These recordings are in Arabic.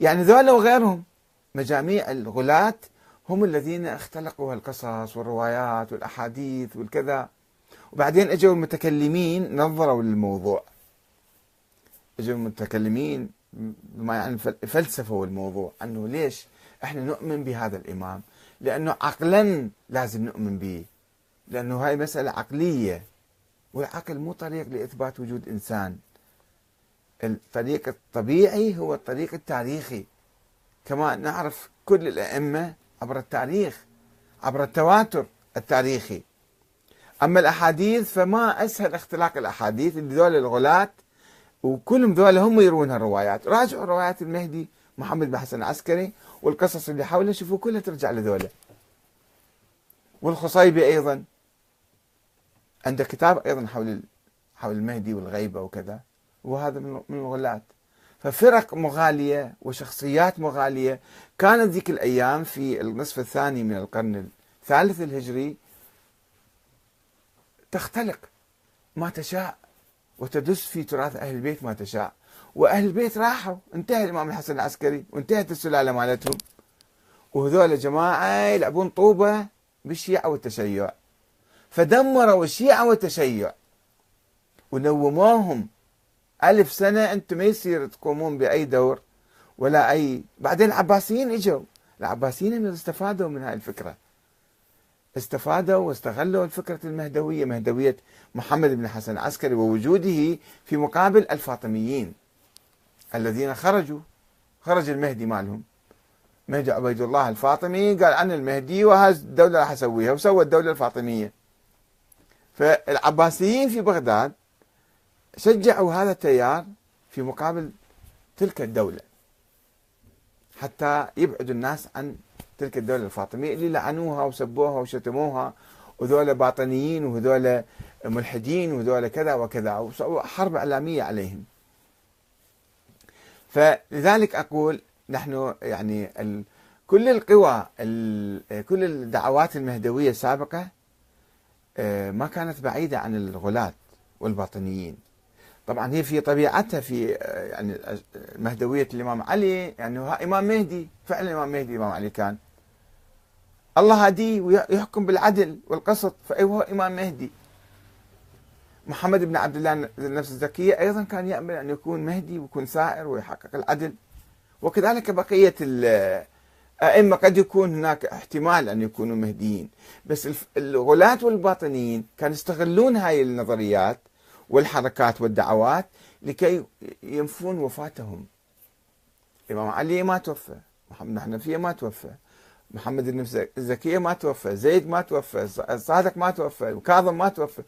يعني ذولا وغيرهم. مجاميع الغلاة هم الذين اختلقوا القصص والروايات والأحاديث والكذا. وبعدين اجوا المتكلمين نظروا للموضوع. اجوا المتكلمين بما يعني فلسفوا الموضوع انه ليش إحنا نؤمن بهذا الإمام؟ لأنه عقلا لازم نؤمن به. لأنه هاي مسألة عقلية. والعقل مو طريق لإثبات وجود إنسان. الطريق الطبيعي هو الطريق التاريخي. كما نعرف كل الأئمة عبر التاريخ عبر التواتر التاريخي. أما الأحاديث فما أسهل اختلاق الأحاديث اللي ذول الغلاة وكلهم ذولا هم يروون الروايات راجعوا روايات المهدي محمد بن حسن العسكري والقصص اللي حوله شوفوا كلها ترجع لذولا. والخصيبي أيضا. عنده كتاب أيضا حول حول المهدي والغيبة وكذا. وهذا من الغلاة ففرق مغالية وشخصيات مغالية. كانت ذيك الأيام في النصف الثاني من القرن الثالث الهجري تختلق. ما تشاء وتدس في تراث أهل البيت ما تشاء. وأهل البيت راحوا. انتهى الإمام الحسن العسكري وانتهت السلالة مالتهم. وهذول جماعة يلعبون طوبة بالشيعة والتشيع. فدمروا الشيعة والتشيع. ونوموهم. ألف سنة أنتم ما يصير تقومون بأي دور ولا أي. بعدين العباسيين إجوا. العباسيين استفادوا من هاي الفكرة. استفادوا واستغلوا الفكرة المهدوية مهدوية محمد بن حسن العسكري ووجوده في مقابل الفاطميين الذين خرجوا. خرج المهدي مالهم. مهدي عبيد الله الفاطمي قال أنا المهدي وهذه الدولة راح أسويها وسوى الدولة الفاطمية. فالعباسيين في بغداد شجعوا هذا التيار في مقابل تلك الدولة حتى يبعدوا الناس عن تلك الدولة الفاطمية اللي لعنوها وسبوها وشتموها وذولا باطنيين وذولا ملحدين وذولا كذا وكذا وسووا حرب إعلامية عليهم. فلذلك أقول نحن يعني كل القوى كل الدعوات المهدوية السابقة آه، ما كانت بعيدة عن الغلاة والباطنيين. طبعا هي في طبيعتها في آه، يعني مهدوية الإمام علي يعني هو إمام مهدي فعلا إمام مهدي إمام علي كان. الله هديه ويحكم بالعدل والقسط فهو إمام مهدي. محمد بن عبد الله النفس الزكية أيضا كان يأمل أن يكون مهدي ويكون سائر ويحقق العدل. وكذلك بقية الأئمة قد يكون هناك احتمال أن يكونوا مهديين. بس الغلاة والباطنيين كانوا يستغلون هاي النظريات والحركات والدعوات لكي ينفون وفاتهم. الإمام علي ما توفى محمد الحنفية ما توفى محمد بن الزكية ما توفى زيد ما توفى صادق ما توفى وكاظم ما توفى.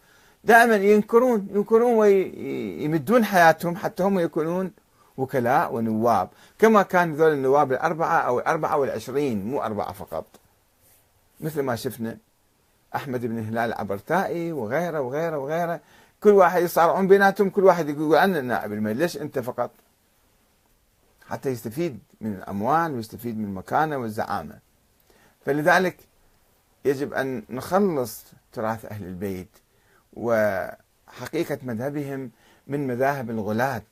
دائما ينكرون ينكرون ويمدون حياتهم حتى هم يكونون وكلاء ونواب. كما كان ذول النواب الأربعة أو الأربعة والعشرين مو أربعة فقط. مثل ما شفنا أحمد بن هلال العبرتائي وغيره وغيره وغيره. كل واحد يصارعون بيناتهم كل واحد يقول أنا نائب الملك ليش أنت فقط حتى يستفيد من الأموال ويستفيد من المكانة والزعامة. فلذلك يجب أن نخلص تراث أهل البيت وحقيقة مذهبهم من مذاهب الغلاة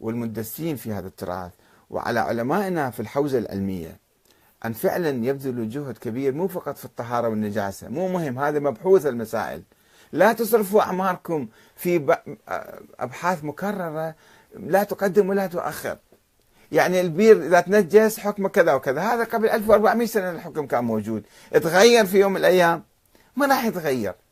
والمدسين في هذا التراث. وعلى علمائنا في الحوزة العلمية أن فعلا يبذلوا جهد كبير مو فقط في الطهارة والنجاسة. مو مهم هذا مبحوث المسائل. لا تصرفوا أعماركم في أبحاث مكررة لا تقدم ولا تؤخر. يعني البير إذا تنجس حكمه كذا وكذا. هذا قبل 1400 سنة الحكم كان موجود. تغير في يوم من الأيام. ما راح يتغير.